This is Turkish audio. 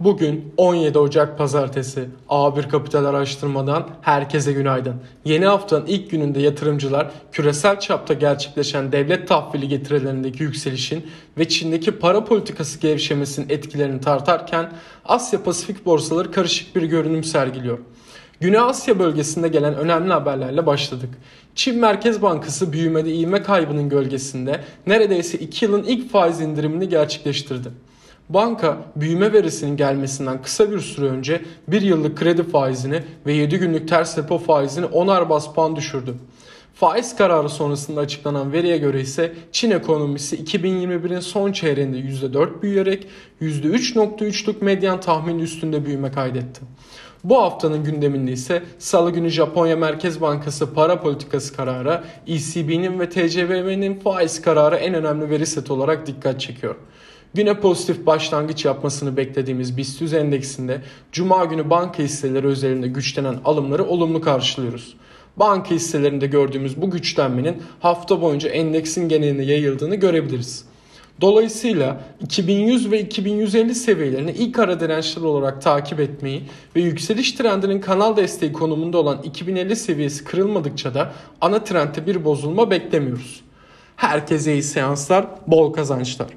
Bugün 17 Ocak Pazartesi. A1 Kapital Araştırma'dan herkese günaydın. Yeni haftanın ilk gününde yatırımcılar küresel çapta gerçekleşen devlet tahvili getirilerindeki yükselişin ve Çin'deki para politikası gevşemesinin etkilerini tartarken Asya Pasifik borsaları karışık bir görünüm sergiliyor. Güney Asya bölgesinde gelen önemli haberlerle başladık. Çin Merkez Bankası büyümede ivme kaybının gölgesinde neredeyse 2 yılın ilk faiz indirimini gerçekleştirdi. Banka büyüme verisinin gelmesinden kısa bir süre önce 1 yıllık kredi faizini ve 7 günlük ters repo faizini 10'ar bas puan düşürdü. Faiz kararı sonrasında açıklanan veriye göre ise Çin ekonomisi 2021'in son çeyreğinde %4 büyüyerek %3.3'lük medyan tahmin üstünde büyüme kaydetti. Bu haftanın gündeminde ise Salı günü Japonya Merkez Bankası para politikası kararı, ECB'nin ve TCBM'nin faiz kararı en önemli veri seti olarak dikkat çekiyor. Güne pozitif başlangıç yapmasını beklediğimiz BIST endeksinde Cuma günü banka hisseleri üzerinde güçlenen alımları olumlu karşılıyoruz. Banka hisselerinde gördüğümüz bu güçlenmenin hafta boyunca endeksin geneline yayıldığını görebiliriz. Dolayısıyla 2100 ve 2150 seviyelerini ilk ara dirençler olarak takip etmeyi ve yükseliş trendinin kanal desteği konumunda olan 2050 seviyesi kırılmadıkça da ana trendte bir bozulma beklemiyoruz. Herkese iyi seanslar, bol kazançlar.